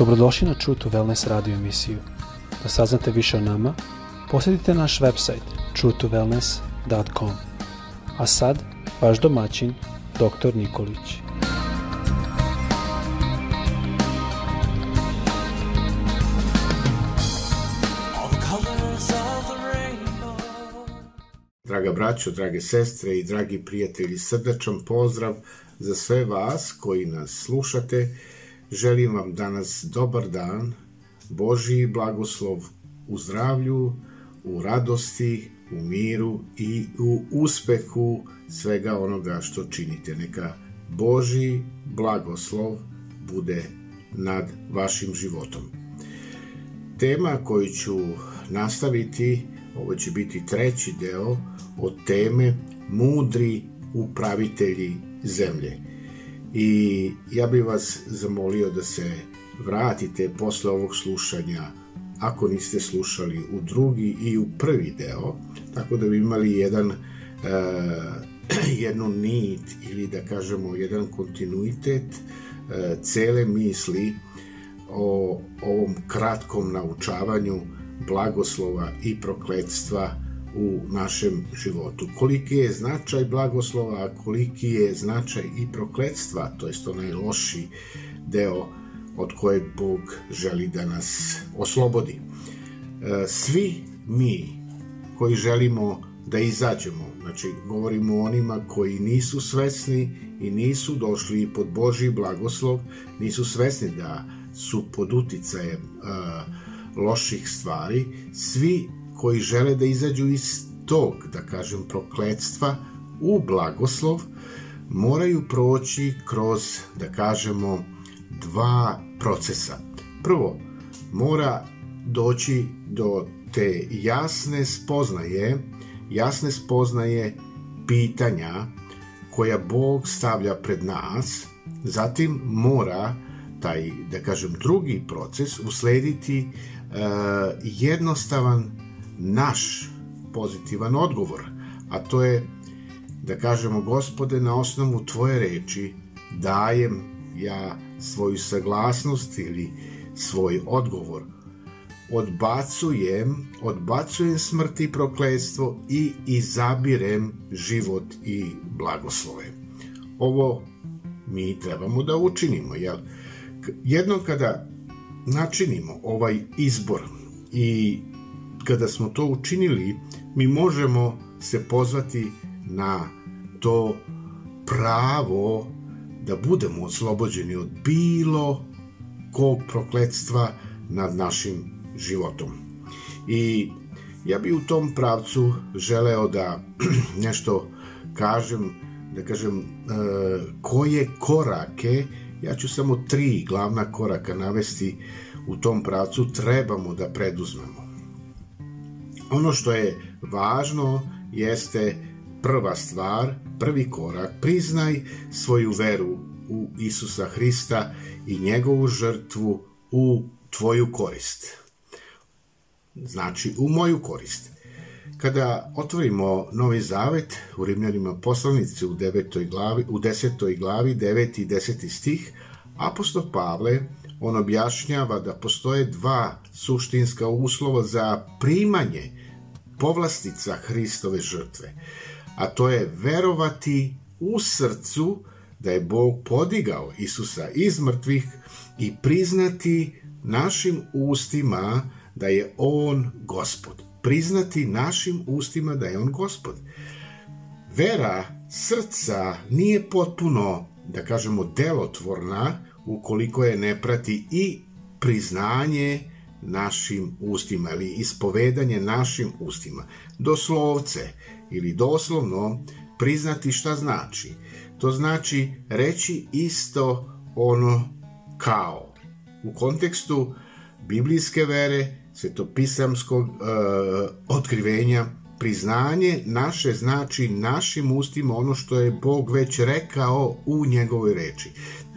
Dobrodošli na True to Wellness radio emisiju. Da saznate više o nama, posjetite naš website truetowellness.com. A sad, vaš domaćin, dr. Nikolić. Draga braćo, drage sestre i dragi prijatelji, srdačan pozdrav za sve vas koji nas slušate. Želim vam danas dobar dan, Božji blagoslov u zdravlju, u radosti, u miru i u uspehu svega onoga što činite. Neka Božji blagoslov bude nad vašim životom. Tema koju ću nastaviti, ovo će biti treći deo od teme Mudri upravitelji zemlje. I ja bih vas zamolio da se vratite posle ovog slušanja ako niste slušali u drugi i u prvi deo, tako da bi imali jedan uh, jednu nit ili da kažemo jedan kontinuitet uh, cele misli o ovom kratkom naučavanju blagoslova i prokledstva u našem životu. Koliki je značaj blagoslova, koliki je značaj i prokledstva, to je onaj loši deo od kojeg Bog želi da nas oslobodi. E, svi mi koji želimo da izađemo, znači govorimo o onima koji nisu svesni i nisu došli pod Božji blagoslov, nisu svesni da su pod uticajem uh, loših stvari, svi koji žele da izađu iz tog, da kažem, prokledstva u blagoslov, moraju proći kroz, da kažemo, dva procesa. Prvo, mora doći do te jasne spoznaje, jasne spoznaje pitanja koja Bog stavlja pred nas, zatim mora taj, da kažem, drugi proces uslediti uh, jednostavan naš pozitivan odgovor, a to je da kažemo gospode na osnovu tvoje reči dajem ja svoju saglasnost ili svoj odgovor. Odbacujem odbacujem smrt i prokledstvo i izabirem život i blagoslove. Ovo mi trebamo da učinimo jel? Jednom kada načinimo ovaj izbor i kada smo to učinili, mi možemo se pozvati na to pravo da budemo oslobođeni od bilo kog prokledstva nad našim životom. I ja bi u tom pravcu želeo da nešto kažem, da kažem e, koje korake, ja ću samo tri glavna koraka navesti u tom pravcu trebamo da preduzmemo. Ono što je važno jeste prva stvar, prvi korak, priznaj svoju veru u Isusa Hrista i njegovu žrtvu u tvoju korist. Znači, u moju korist. Kada otvorimo Novi Zavet u Rimljanima poslanici u 9. glavi, u 10. glavi, 9. i 10. stih, apostol Pavle on objašnjava da postoje dva suštinska uslova za primanje povlastica Hristove žrtve, a to je verovati u srcu da je Bog podigao Isusa iz mrtvih i priznati našim ustima da je On gospod. Priznati našim ustima da je On gospod. Vera srca nije potpuno, da kažemo, delotvorna ukoliko je ne prati i priznanje našim ustima ili ispovedanje našim ustima. Doslovce ili doslovno priznati šta znači. To znači reći isto ono kao. U kontekstu biblijske vere, svetopisamskog e, otkrivenja, priznanje naše znači našim ustima ono što je Bog već rekao u njegovoj reči.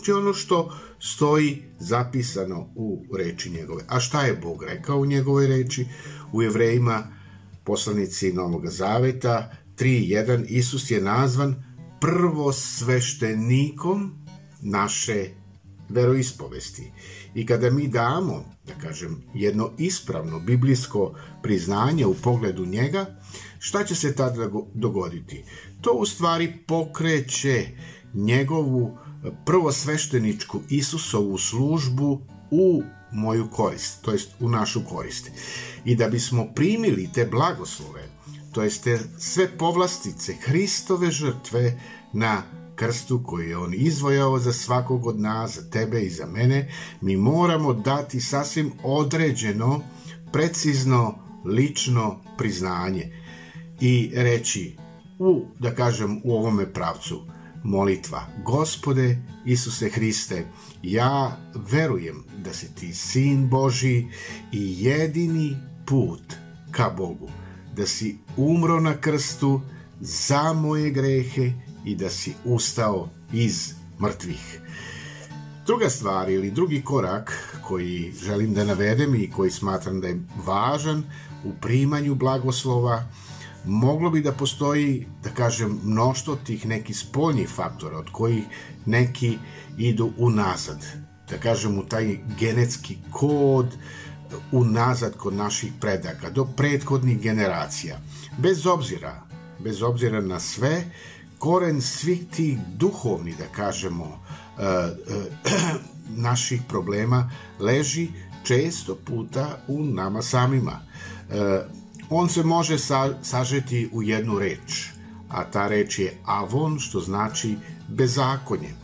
Znači ono što stoji zapisano u reči njegove. A šta je Bog rekao u njegovoj reči? U jevrejima poslanici Novog Zaveta 3.1 Isus je nazvan prvo sveštenikom naše veroispovesti. I kada mi damo, da kažem, jedno ispravno biblijsko priznanje u pogledu njega, šta će se tada dogoditi? To u stvari pokreće njegovu prvosvešteničku Isusovu službu u moju korist, to jest u našu korist. I da bismo primili te blagoslove, to jest te sve povlastice Hristove žrtve na krstu koji je on izvojao za svakog od nas, za tebe i za mene, mi moramo dati sasvim određeno, precizno, lično priznanje i reći u, da kažem, u ovome pravcu molitva. Gospode Isuse Hriste, ja verujem da si ti sin Boži i jedini put ka Bogu, da si umro na krstu za moje grehe i da si ustao iz mrtvih. Druga stvar ili drugi korak koji želim da navedem i koji smatram da je važan u primanju blagoslova, moglo bi da postoji, da kažem, mnoštvo tih nekih spoljnih faktora od kojih neki idu unazad. Da kažem, u taj genetski kod, unazad kod naših predaka, do prethodnih generacija. Bez obzira, bez obzira na sve, koren svih tih duhovnih, da kažemo, uh, uh, naših problema leži često puta u nama samima. On se može sa, sažeti u jednu reč, a ta reč je avon, što znači bezakonje.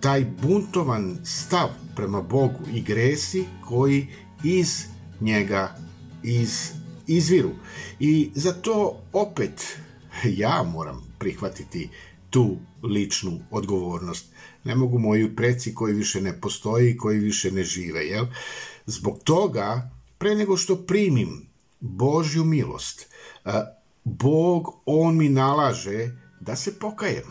Taj buntovan stav prema Bogu i gresi koji iz njega iz, izviru. I za to opet ja moram prihvatiti tu ličnu odgovornost. Ne mogu moji preci koji više ne postoji, koji više ne žive, jel? Zbog toga, pre nego što primim Božju milost, Bog, On mi nalaže da se pokajem.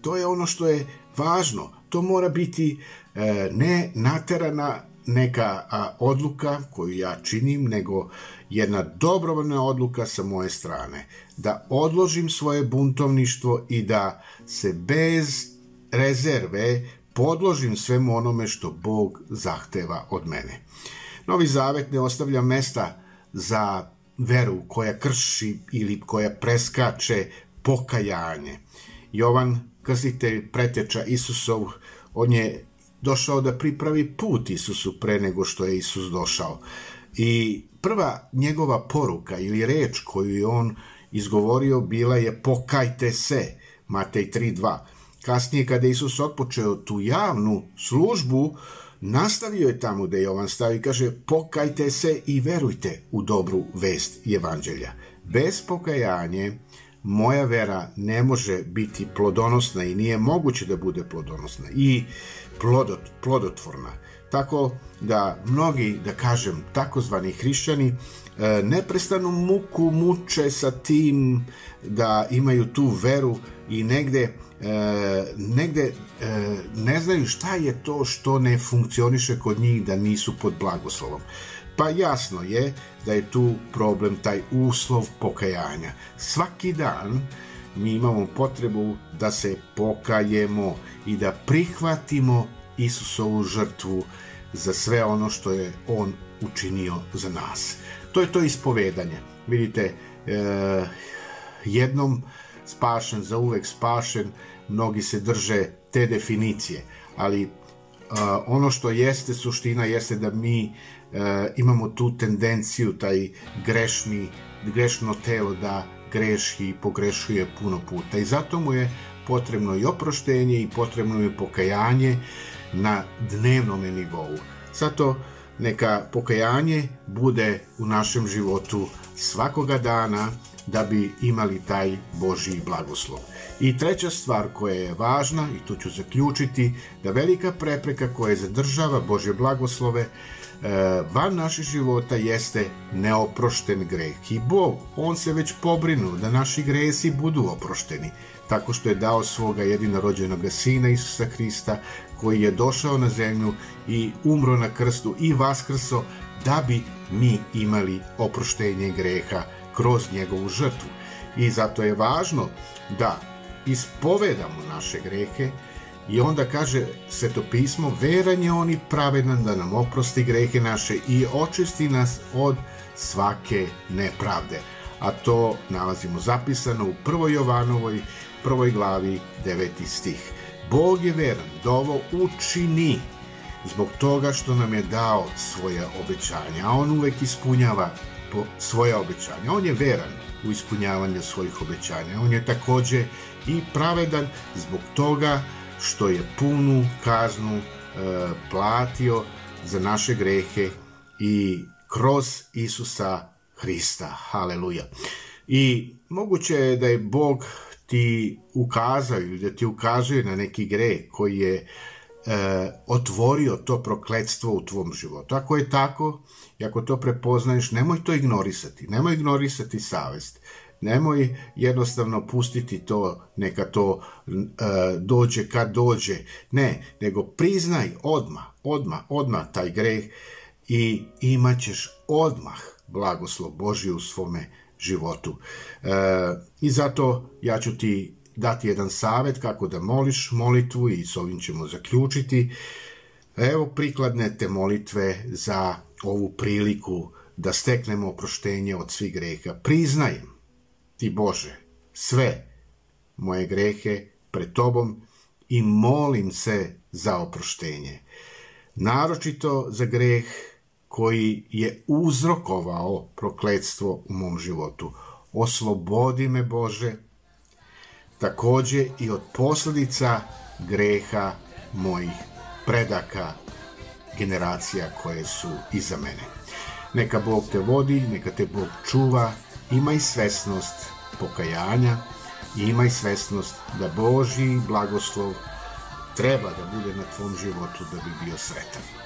To je ono što je važno. To mora biti e, ne naterana neka odluka koju ja činim, nego jedna dobrovoljna odluka sa moje strane. Da odložim svoje buntovništvo i da se bez rezerve podložim svemu onome što Bog zahteva od mene. Novi zavet ne ostavlja mesta za veru koja krši ili koja preskače pokajanje. Jovan, krstitelj preteča Isusov, on je došao da pripravi put Isusu pre nego što je Isus došao. I prva njegova poruka ili reč koju je on izgovorio bila je pokajte se, Matej 3.2. Kasnije kada Isus otpočeo tu javnu službu, Nastavio je tamo da Jovan stavi, kaže, pokajte se i verujte u dobru vest evanđelja. Bez pokajanje moja vera ne može biti plodonosna i nije moguće da bude plodonosna i plodot, plodotvorna. Tako da mnogi, da kažem, takozvani hrišćani e, neprestanu muku muče sa tim da imaju tu veru i negde e, negde e, ne znaju šta je to što ne funkcioniše kod njih da nisu pod blagoslovom. Pa jasno je da je tu problem taj uslov pokajanja. Svaki dan mi imamo potrebu da se pokajemo i da prihvatimo Isusovu žrtvu za sve ono što je On učinio za nas. To je to ispovedanje. Vidite, e, jednom spašen, za uvek spašen, mnogi se drže te definicije, ali a, ono što jeste suština jeste da mi a, imamo tu tendenciju, taj grešni, grešno telo da greši i pogrešuje puno puta i zato mu je potrebno i oproštenje i potrebno je pokajanje na dnevnom nivou. Zato neka pokajanje bude u našem životu svakoga dana da bi imali taj Božji blagoslov. I treća stvar koja je važna, i tu ću zaključiti, da velika prepreka koja zadržava Božje blagoslove e, van naših života jeste neoprošten greh. I Bog, On se već pobrinuo da naši gresi budu oprošteni, tako što je dao svoga jedinorođenog sina Isusa Hrista, koji je došao na zemlju i umro na krstu i vaskrso da bi mi imali oproštenje greha kroz njegovu žrtvu. I zato je važno da ispovedamo naše grehe I onda kaže Sveto pismo, veran je on i pravedan da nam oprosti grehe naše i očisti nas od svake nepravde. A to nalazimo zapisano u 1. Jovanovoj prvoj glavi 9. stih. Bog je veran da ovo učini zbog toga što nam je dao svoje obećanja, a on uvek ispunjava svoje obećanja. On je veran u ispunjavanju svojih obećanja. On je takođe i pravedan zbog toga što je punu kaznu e, platio za naše grehe i kroz Isusa Hrista. Haleluja. I moguće je da je Bog ti ukazao ili da ti ukazuje na neki greh koji je e, otvorio to prokledstvo u tvom životu. Ako je tako, i ako to prepoznaješ, nemoj to ignorisati. Nemoj ignorisati savest. Nemoj jednostavno pustiti to, neka to e, dođe kad dođe. Ne, nego priznaj odmah, odmah, odmah taj greh i imaćeš odmah blagoslov Božji u svome životu. E, I zato ja ću ti dati jedan savet kako da moliš molitvu i s ovim ćemo zaključiti. Evo prikladne te molitve za ovu priliku da steknemo oproštenje od svih greha. Priznajem ti Bože sve moje grehe pred tobom i molim se za oproštenje. Naročito za greh koji je uzrokovao prokledstvo u mom životu. Oslobodi me Bože, takođe i od posledica greha mojih predaka, generacija koje su iza mene. Neka Bog te vodi, neka te Bog čuva, imaj svesnost pokajanja i imaj svesnost da Boži blagoslov treba da bude na tvom životu da bi bio sretan.